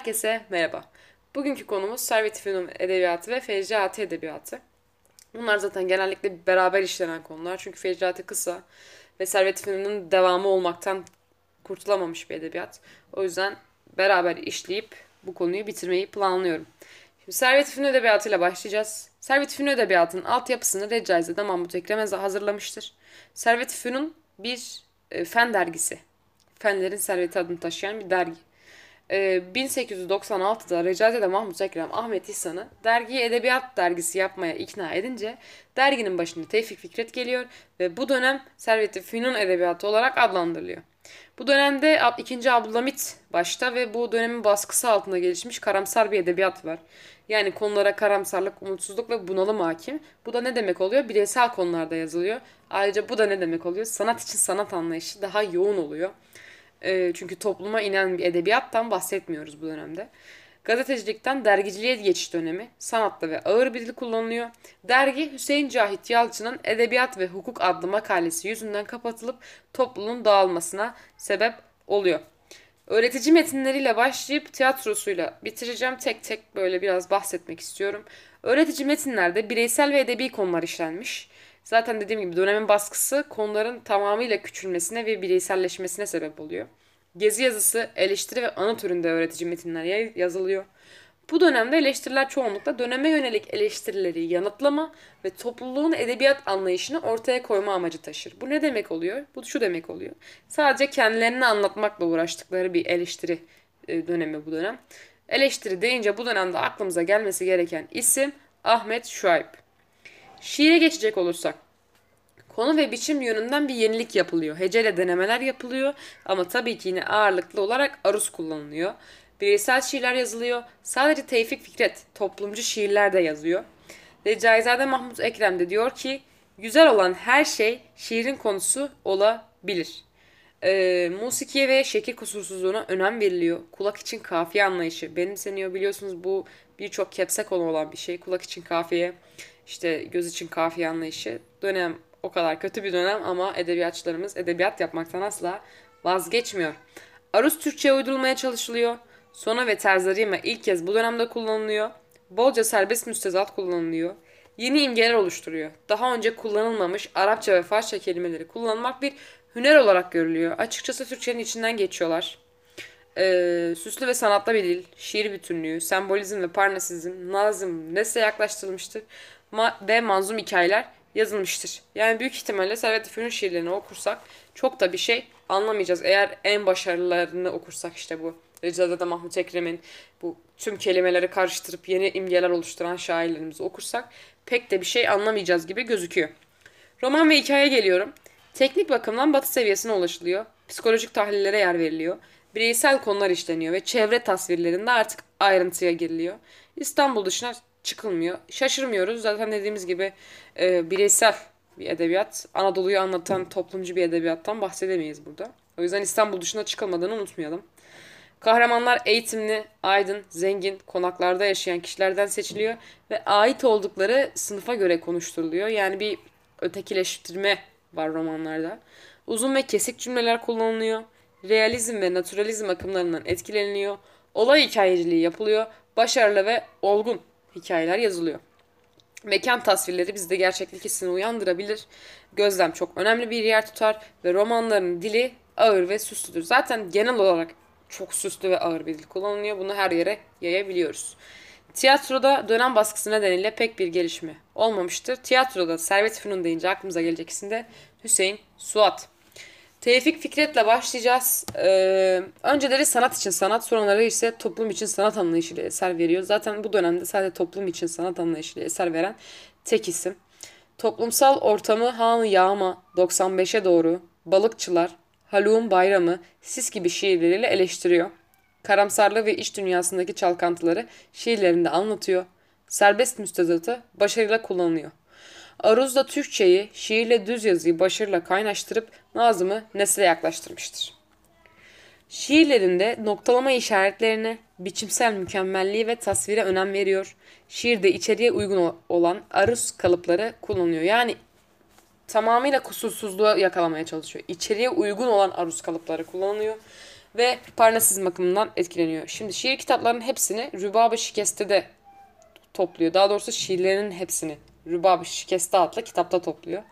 Herkese merhaba. Bugünkü konumuz Servet-i Fünun Edebiyatı ve Fecraati Edebiyatı. Bunlar zaten genellikle beraber işlenen konular. Çünkü Fecraati kısa ve Servet-i Fünun'un devamı olmaktan kurtulamamış bir edebiyat. O yüzden beraber işleyip bu konuyu bitirmeyi planlıyorum. Şimdi Servet-i Fünun Edebiyatı ile başlayacağız. Servet-i Fünun Edebiyatı'nın altyapısını Recaize'de Mahmut Ekrem hazırlamıştır. Servet-i Fünun bir e, fen dergisi. Fenlerin serveti adını taşıyan bir dergi. 1896'da Recaize'de Mahmut Ekrem Ahmet İhsan'ı dergiyi edebiyat dergisi yapmaya ikna edince derginin başında Tevfik Fikret geliyor ve bu dönem Servet-i Fünun Edebiyatı olarak adlandırılıyor. Bu dönemde 2. Abdülhamit başta ve bu dönemin baskısı altında gelişmiş karamsar bir edebiyat var. Yani konulara karamsarlık, umutsuzluk ve bunalım hakim. Bu da ne demek oluyor? Bireysel konularda yazılıyor. Ayrıca bu da ne demek oluyor? Sanat için sanat anlayışı daha yoğun oluyor. E, çünkü topluma inen bir edebiyattan bahsetmiyoruz bu dönemde. Gazetecilikten dergiciliğe geçiş dönemi sanatlı ve ağır bir dil kullanılıyor. Dergi Hüseyin Cahit Yalçın'ın Edebiyat ve Hukuk adlı makalesi yüzünden kapatılıp topluluğun dağılmasına sebep oluyor. Öğretici metinleriyle başlayıp tiyatrosuyla bitireceğim. Tek tek böyle biraz bahsetmek istiyorum. Öğretici metinlerde bireysel ve edebi konular işlenmiş. Zaten dediğim gibi dönemin baskısı konuların tamamıyla küçülmesine ve bireyselleşmesine sebep oluyor. Gezi yazısı, eleştiri ve anı türünde öğretici metinler yazılıyor. Bu dönemde eleştiriler çoğunlukla döneme yönelik eleştirileri yanıtlama ve topluluğun edebiyat anlayışını ortaya koyma amacı taşır. Bu ne demek oluyor? Bu şu demek oluyor. Sadece kendilerini anlatmakla uğraştıkları bir eleştiri e, dönemi bu dönem. Eleştiri deyince bu dönemde aklımıza gelmesi gereken isim Ahmet Şuayb. Şiire geçecek olursak konu ve biçim yönünden bir yenilik yapılıyor. Heceyle denemeler yapılıyor ama tabii ki yine ağırlıklı olarak aruz kullanılıyor. Bireysel şiirler yazılıyor. Sadece Tevfik Fikret toplumcu şiirler de yazıyor. Ve Caizade Mahmut Ekrem de diyor ki güzel olan her şey şiirin konusu olabilir. E, musikiye ve şekil kusursuzluğuna önem veriliyor. Kulak için kafiye anlayışı benimseniyor. Biliyorsunuz bu birçok kepse konu olan bir şey. Kulak için kafiye işte göz için kafiye anlayışı. Dönem o kadar kötü bir dönem ama edebiyatçılarımız edebiyat yapmaktan asla vazgeçmiyor. Aruz Türkçe'ye uydurulmaya çalışılıyor. Sona ve terzarime ilk kez bu dönemde kullanılıyor. Bolca serbest müstezat kullanılıyor. Yeni imgeler oluşturuyor. Daha önce kullanılmamış Arapça ve Farsça kelimeleri kullanmak bir hüner olarak görülüyor. Açıkçası Türkçenin içinden geçiyorlar. Ee, süslü ve sanatlı bir dil, şiir bütünlüğü, sembolizm ve parnasizm, nazım, nesle yaklaştırılmıştır ma ve manzum hikayeler yazılmıştır. Yani büyük ihtimalle Servet Fünun şiirlerini okursak çok da bir şey anlamayacağız. Eğer en başarılarını okursak işte bu Recazade Mahmut Ekrem'in bu tüm kelimeleri karıştırıp yeni imgeler oluşturan şairlerimizi okursak pek de bir şey anlamayacağız gibi gözüküyor. Roman ve hikaye geliyorum. Teknik bakımdan batı seviyesine ulaşılıyor. Psikolojik tahlillere yer veriliyor. Bireysel konular işleniyor ve çevre tasvirlerinde artık ayrıntıya giriliyor. İstanbul dışına çıkılmıyor. Şaşırmıyoruz. Zaten dediğimiz gibi e, bireysel bir edebiyat. Anadolu'yu anlatan toplumcu bir edebiyattan bahsedemeyiz burada. O yüzden İstanbul dışına çıkılmadığını unutmayalım. Kahramanlar eğitimli, aydın, zengin, konaklarda yaşayan kişilerden seçiliyor ve ait oldukları sınıfa göre konuşturuluyor. Yani bir ötekileştirme var romanlarda. Uzun ve kesik cümleler kullanılıyor. Realizm ve naturalizm akımlarından etkileniliyor. Olay hikayeciliği yapılıyor. Başarılı ve olgun hikayeler yazılıyor. Mekan tasvirleri bizde gerçeklik hissini uyandırabilir. Gözlem çok önemli bir yer tutar ve romanların dili ağır ve süslüdür. Zaten genel olarak çok süslü ve ağır bir dil kullanılıyor. Bunu her yere yayabiliyoruz. Tiyatroda dönem baskısı nedeniyle pek bir gelişme olmamıştır. Tiyatroda Servet Fünun deyince aklımıza gelecek isim de Hüseyin Suat. Tevfik Fikret'le başlayacağız. Ee, önceleri sanat için sanat, sonraları ise toplum için sanat anlayışıyla eser veriyor. Zaten bu dönemde sadece toplum için sanat anlayışıyla eser veren tek isim. Toplumsal ortamı Han Yağma, 95'e doğru, Balıkçılar, Haluk'un Bayramı, Sis gibi şiirleriyle eleştiriyor. Karamsarlığı ve iç dünyasındaki çalkantıları şiirlerinde anlatıyor. Serbest müstezatı başarıyla kullanılıyor. Aruz'da Türkçeyi, şiirle düz yazıyı başarıyla kaynaştırıp Nazım'ı nesle yaklaştırmıştır. Şiirlerinde noktalama işaretlerine, biçimsel mükemmelliği ve tasvire önem veriyor. Şiirde içeriye uygun olan aruz kalıpları kullanıyor. Yani tamamıyla kusursuzluğu yakalamaya çalışıyor. İçeriye uygun olan aruz kalıpları kullanılıyor. ve Parnasizm akımından etkileniyor. Şimdi şiir kitaplarının hepsini Rübab-ı Şikeste'de topluyor. Daha doğrusu şiirlerinin hepsini Rübab-ı Şikeste adlı kitapta topluyor.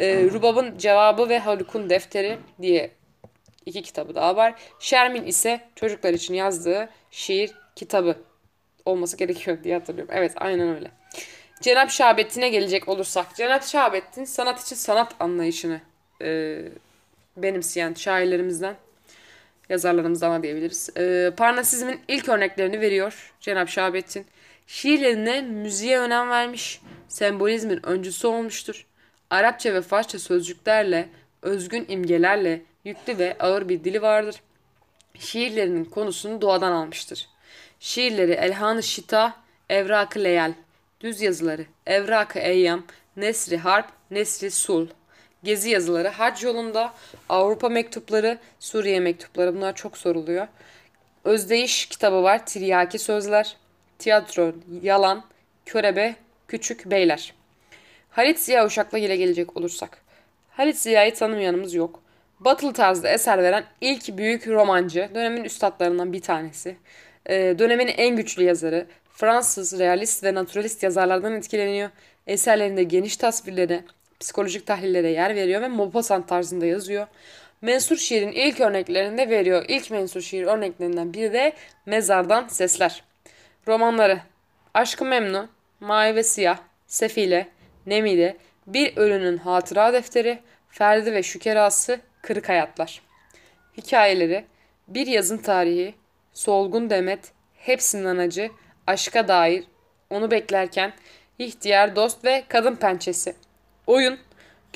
Ee, Rübab'ın Cevabı ve Haluk'un Defteri diye iki kitabı daha var. Şermin ise çocuklar için yazdığı şiir kitabı olması gerekiyor diye hatırlıyorum. Evet aynen öyle. Cenap Şahabettin'e gelecek olursak. Cenap Şahabettin sanat için sanat anlayışını e, benimseyen şairlerimizden, yazarlarımızdan da diyebiliriz. E, Parnasizmin ilk örneklerini veriyor Cenap Şahabettin. Şiirlerine müziğe önem vermiş, sembolizmin öncüsü olmuştur. Arapça ve Farsça sözcüklerle, özgün imgelerle yüklü ve ağır bir dili vardır. Şiirlerinin konusunu doğadan almıştır. Şiirleri Elhan-ı Şita, Evrak-ı Leyal, düz yazıları Evrak-ı Eyyam, Nesri Harp, Nesri Sul, gezi yazıları hac yolunda, Avrupa mektupları, Suriye mektupları bunlar çok soruluyor. Özdeyiş kitabı var, Tiryaki sözler, tiyatro, yalan, körebe, küçük beyler. Halit Ziya Uşak'la ile gelecek olursak. Halit Ziya'yı tanımayanımız yok. Batılı tarzda eser veren ilk büyük romancı, dönemin üstadlarından bir tanesi. Ee, dönemin en güçlü yazarı, Fransız, realist ve naturalist yazarlardan etkileniyor. Eserlerinde geniş tasvirlere, psikolojik tahlillere yer veriyor ve Maupassant tarzında yazıyor. Mensur şiirin ilk örneklerinde veriyor. İlk mensur şiir örneklerinden biri de Mezardan Sesler. Romanları Aşkı Memnu, Mavi ve Siyah, Sefile, Nemide, Bir Ölünün Hatıra Defteri, Ferdi ve Şükerası, Kırık Hayatlar. Hikayeleri Bir Yazın Tarihi, Solgun Demet, Hepsinden Acı, Aşka Dair, Onu Beklerken, İhtiyar Dost ve Kadın Pençesi. Oyun,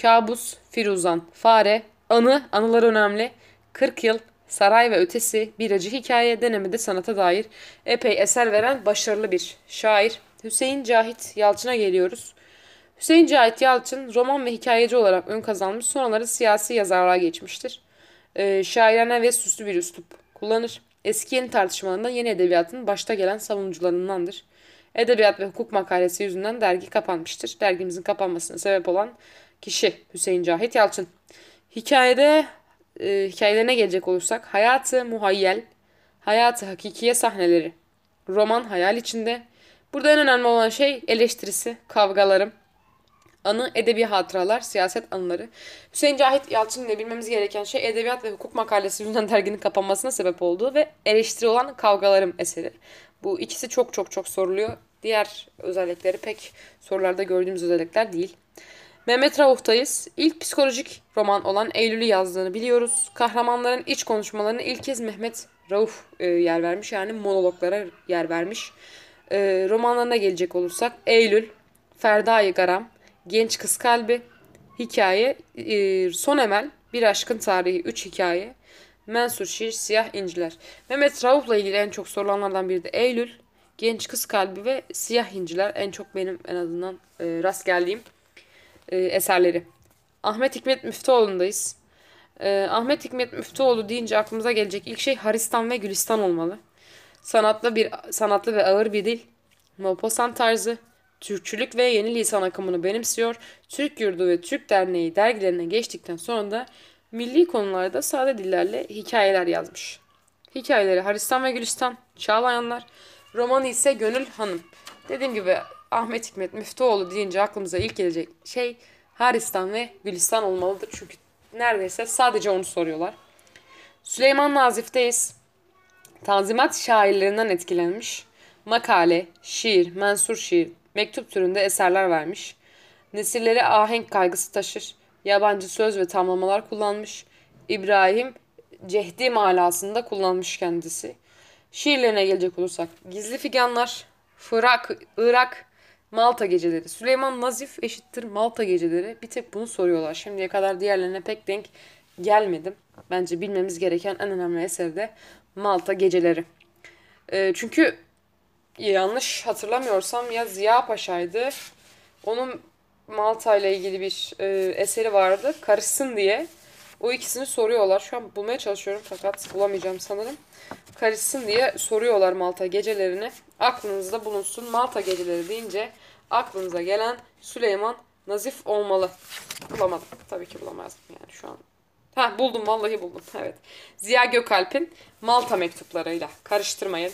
Kabus, Firuzan, Fare, Anı, Anılar Önemli, 40 Yıl, Saray ve Ötesi, Bir Acı Hikaye, Denemede Sanata Dair epey eser veren başarılı bir şair. Hüseyin Cahit Yalçın'a geliyoruz. Hüseyin Cahit Yalçın roman ve hikayeci olarak ön kazanmış sonraları siyasi yazarlığa geçmiştir. Ee, şairane ve süslü bir üslup kullanır. Eski yeni tartışmalarında yeni edebiyatın başta gelen savunucularındandır. Edebiyat ve hukuk makalesi yüzünden dergi kapanmıştır. Dergimizin kapanmasına sebep olan kişi Hüseyin Cahit Yalçın. Hikayede e, hikayelerine gelecek olursak hayatı muhayyel, hayatı hakikiye sahneleri, roman hayal içinde. Burada en önemli olan şey eleştirisi, kavgalarım, anı, edebi hatıralar, siyaset anıları. Hüseyin Cahit Yalçın ile bilmemiz gereken şey edebiyat ve hukuk makalesi yüzünden derginin kapanmasına sebep olduğu ve eleştiri olan kavgalarım eseri. Bu ikisi çok çok çok soruluyor. Diğer özellikleri pek sorularda gördüğümüz özellikler değil. Mehmet Rauf'tayız. İlk psikolojik roman olan Eylül'ü yazdığını biliyoruz. Kahramanların iç konuşmalarını ilk kez Mehmet Rauf e, yer vermiş. Yani monologlara yer vermiş. E, romanlarına gelecek olursak Eylül, Ferda'yı Garam, Genç Kız Kalbi, Hikaye, e, Son Emel, Bir Aşkın Tarihi, Üç Hikaye, Mensur Şiir, Siyah İnciler. Mehmet Rauf'la ilgili en çok sorulanlardan biri de Eylül, Genç Kız Kalbi ve Siyah İnciler. En çok benim en azından e, rast geldiğim e, eserleri. Ahmet Hikmet Müftüoğlu'ndayız. E, Ahmet Hikmet Müftüoğlu deyince aklımıza gelecek ilk şey Haristan ve Gülistan olmalı. Sanatlı bir sanatlı ve ağır bir dil. Maupassant tarzı, Türkçülük ve yeni lisan akımını benimsiyor. Türk Yurdu ve Türk Derneği dergilerine geçtikten sonra da milli konularda sade dillerle hikayeler yazmış. Hikayeleri Haristan ve Gülistan, Çağlayanlar, romanı ise Gönül Hanım. Dediğim gibi Ahmet Hikmet Müftüoğlu deyince aklımıza ilk gelecek şey Haristan ve Gülistan olmalıdır. Çünkü neredeyse sadece onu soruyorlar. Süleyman Nazif'teyiz. Tanzimat şairlerinden etkilenmiş. Makale, şiir, mensur şiir, mektup türünde eserler vermiş. Nesilleri ahenk kaygısı taşır. Yabancı söz ve tamlamalar kullanmış. İbrahim cehdi malasında kullanmış kendisi. Şiirlerine gelecek olursak Gizli Figanlar, Fırak, Irak, Malta Geceleri. Süleyman Nazif eşittir Malta Geceleri. Bir tek bunu soruyorlar. Şimdiye kadar diğerlerine pek denk gelmedim. Bence bilmemiz gereken en önemli eser de Malta Geceleri. E, çünkü yanlış hatırlamıyorsam ya Ziya Paşa'ydı. Onun Malta ile ilgili bir e, eseri vardı. Karışsın diye. O ikisini soruyorlar. Şu an bulmaya çalışıyorum fakat bulamayacağım sanırım. Karışsın diye soruyorlar Malta gecelerini. Aklınızda bulunsun. Malta geceleri deyince aklınıza gelen Süleyman Nazif olmalı. Bulamadım. Tabii ki bulamazdım yani şu an. Ha buldum vallahi buldum. Evet. Ziya Gökalp'in Malta mektuplarıyla karıştırmayın.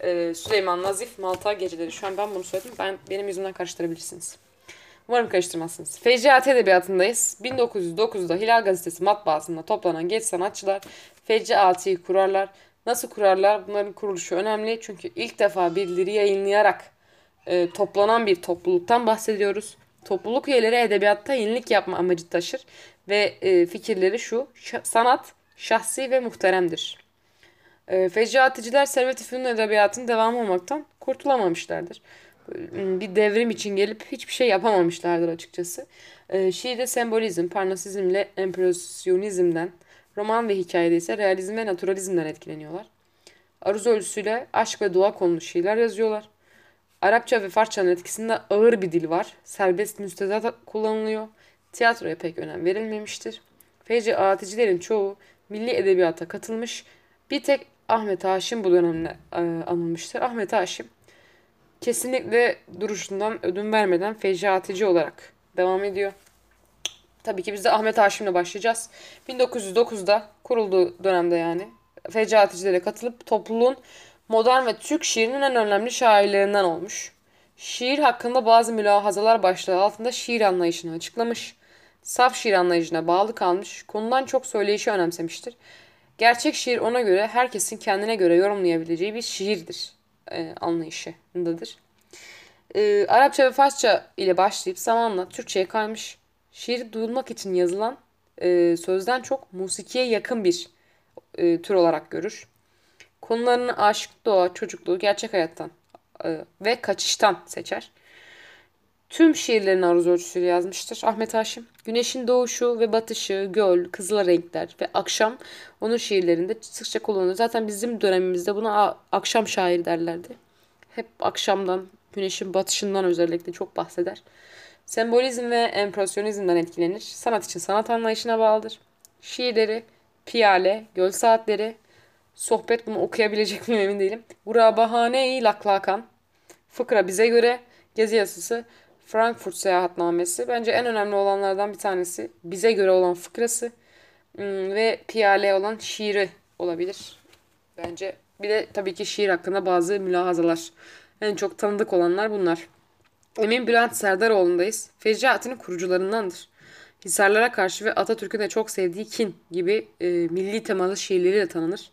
Ee, Süleyman Nazif Malta geceleri. Şu an ben bunu söyledim. Ben benim yüzümden karıştırabilirsiniz. Umarım karıştırmazsınız. Fecaat Edebiyatı'ndayız. 1909'da Hilal Gazetesi matbaasında toplanan genç sanatçılar Fecaat'i kurarlar. Nasıl kurarlar? Bunların kuruluşu önemli. Çünkü ilk defa bildiri yayınlayarak e, toplanan bir topluluktan bahsediyoruz. Topluluk üyeleri edebiyatta yenilik yapma amacı taşır ve e, fikirleri şu, şa- sanat şahsi ve muhteremdir. E, Fecaaticiler Servet-i Fünun edebiyatının devamı olmaktan kurtulamamışlardır. E, Bir devrim için gelip hiçbir şey yapamamışlardır açıkçası. E, şiirde sembolizm, parnasizmle empresyonizmden, roman ve hikayede ise realizm ve naturalizmden etkileniyorlar. Aruz ölçüsüyle aşk ve dua konulu şiirler yazıyorlar. Arapça ve Farsçanın etkisinde ağır bir dil var. Serbest müstezat kullanılıyor. Tiyatroya pek önem verilmemiştir. Feyci aaticilerin çoğu milli edebiyata katılmış. Bir tek Ahmet Haşim bu dönemde e, anılmıştır. Ahmet Haşim kesinlikle duruşundan ödün vermeden fecatici olarak devam ediyor. Tabii ki biz de Ahmet Haşim'le başlayacağız. 1909'da kurulduğu dönemde yani fecaatçilere katılıp topluluğun modern ve Türk şiirinin en önemli şairlerinden olmuş. Şiir hakkında bazı mülahazalar başlığı altında şiir anlayışını açıklamış. Saf şiir anlayışına bağlı kalmış, konudan çok söyleyişi önemsemiştir. Gerçek şiir ona göre herkesin kendine göre yorumlayabileceği bir şiirdir e, anlayışındadır. E, Arapça ve Farsça ile başlayıp zamanla Türkçe'ye kaymış. Şiir duyulmak için yazılan e, sözden çok musikiye yakın bir e, tür olarak görür. Konularını aşk, doğa, çocukluğu, gerçek hayattan e, ve kaçıştan seçer. Tüm şiirlerini aruz ölçüsüyle yazmıştır Ahmet Haşim. Güneşin doğuşu ve batışı, göl, kızıl renkler ve akşam onun şiirlerinde sıkça kullanılır. Zaten bizim dönemimizde buna akşam şair derlerdi. Hep akşamdan, güneşin batışından özellikle çok bahseder. Sembolizm ve empresyonizmden etkilenir. Sanat için sanat anlayışına bağlıdır. Şiirleri, piyale, göl saatleri, sohbet bunu okuyabilecek miyim emin değilim. Gurabahane-i Laklakan, Fıkra bize göre, Gezi Yasası, Frankfurt Seyahatnamesi. Bence en önemli olanlardan bir tanesi. Bize göre olan fıkrası ım, ve piyale olan şiiri olabilir. Bence bir de tabii ki şiir hakkında bazı mülahazalar. En çok tanıdık olanlar bunlar. Emin Bülent Serdaroğlu'ndayız. Fecaatinin kurucularındandır. Hisarlara karşı ve Atatürk'ün de çok sevdiği kin gibi e, milli temalı şiirleriyle tanınır.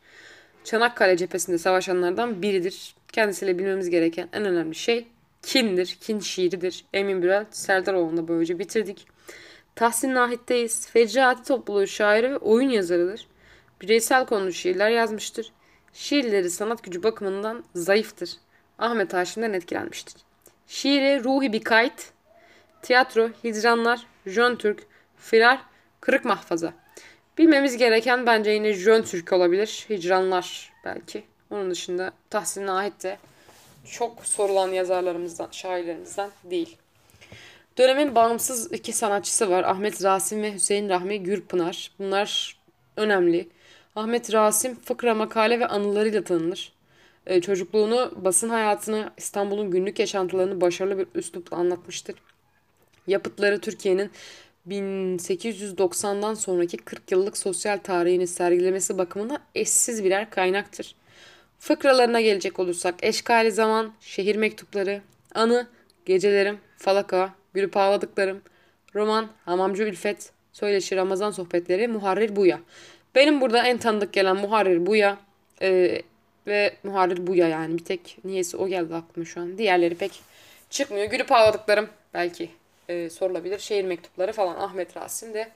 Çanakkale cephesinde savaşanlardan biridir. Kendisiyle bilmemiz gereken en önemli şey kindir, kin şiiridir. Emin Bülent Serdaroğlu'nu da böylece bitirdik. Tahsin Nahit'teyiz. Fecaati topluluğu şairi ve oyun yazarıdır. Bireysel konulu şiirler yazmıştır. Şiirleri sanat gücü bakımından zayıftır. Ahmet Haşim'den etkilenmiştir. Şiiri Ruhi bir kayıt, tiyatro, hicranlar, Jön Türk, firar, kırık mahfaza. Bilmemiz gereken bence yine Jön Türk olabilir. Hicranlar belki. Onun dışında Tahsin Nahit de çok sorulan yazarlarımızdan, şairlerimizden değil. Dönemin bağımsız iki sanatçısı var. Ahmet Rasim ve Hüseyin Rahmi Gürpınar. Bunlar önemli. Ahmet Rasim fıkra, makale ve anılarıyla tanınır. Ee, çocukluğunu, basın hayatını, İstanbul'un günlük yaşantılarını başarılı bir üslupla anlatmıştır. Yapıtları Türkiye'nin 1890'dan sonraki 40 yıllık sosyal tarihini sergilemesi bakımından eşsiz birer kaynaktır. Fıkralarına gelecek olursak Eşkali Zaman, Şehir Mektupları, Anı, Gecelerim, Falaka, Gülüp Ağladıklarım, Roman, Hamamcı Ülfet, Söyleşi Ramazan Sohbetleri, Muharrir Buya. Benim burada en tanıdık gelen Muharrir Buya e, ve Muharrir Buya yani bir tek niyeyse o geldi aklıma şu an. Diğerleri pek çıkmıyor. Gülüp Ağladıklarım belki e, sorulabilir. Şehir Mektupları falan Ahmet Rasim de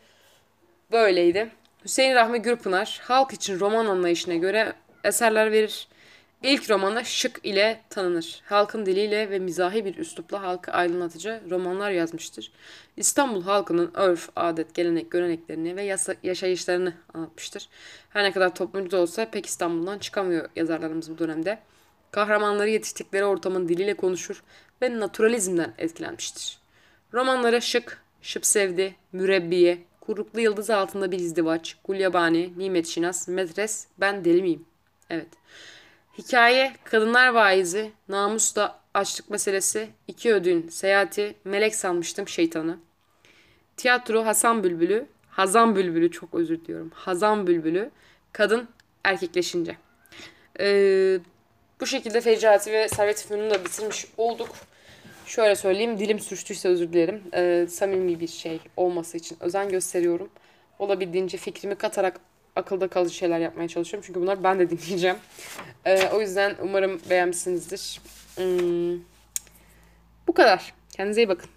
böyleydi. Hüseyin Rahmi Gürpınar halk için roman anlayışına göre eserler verir. İlk romanı Şık ile tanınır. Halkın diliyle ve mizahi bir üslupla halkı aydınlatıcı romanlar yazmıştır. İstanbul halkının örf, adet, gelenek, göreneklerini ve yasa- yaşayışlarını anlatmıştır. Her ne kadar toplumcu da olsa pek İstanbul'dan çıkamıyor yazarlarımız bu dönemde. Kahramanları yetiştikleri ortamın diliyle konuşur ve naturalizmden etkilenmiştir. Romanları Şık, Şıp Sevdi, Mürebbiye, Kuruklu Yıldız Altında Bir İzdivaç, Gulyabani, Nimet Şinas, Medres, Ben Deli Miyim? Evet. Hikaye, Kadınlar Vaizi, Namusla Açlık Meselesi, İki Ödün, Seyahati, Melek Sanmıştım Şeytanı. Tiyatro Hasan Bülbülü, Hazan bülbülü çok özür diliyorum. Hazan bülbülü kadın erkekleşince. Ee, bu şekilde Fecrati ve Servet Fünun'u da bitirmiş olduk. Şöyle söyleyeyim dilim sürçtüyse özür dilerim. Ee, samimi bir şey olması için özen gösteriyorum. Olabildiğince fikrimi katarak akılda kalıcı şeyler yapmaya çalışıyorum. Çünkü bunlar ben de dinleyeceğim. Ee, o yüzden umarım beğenmişsinizdir. Hmm, bu kadar. Kendinize iyi bakın.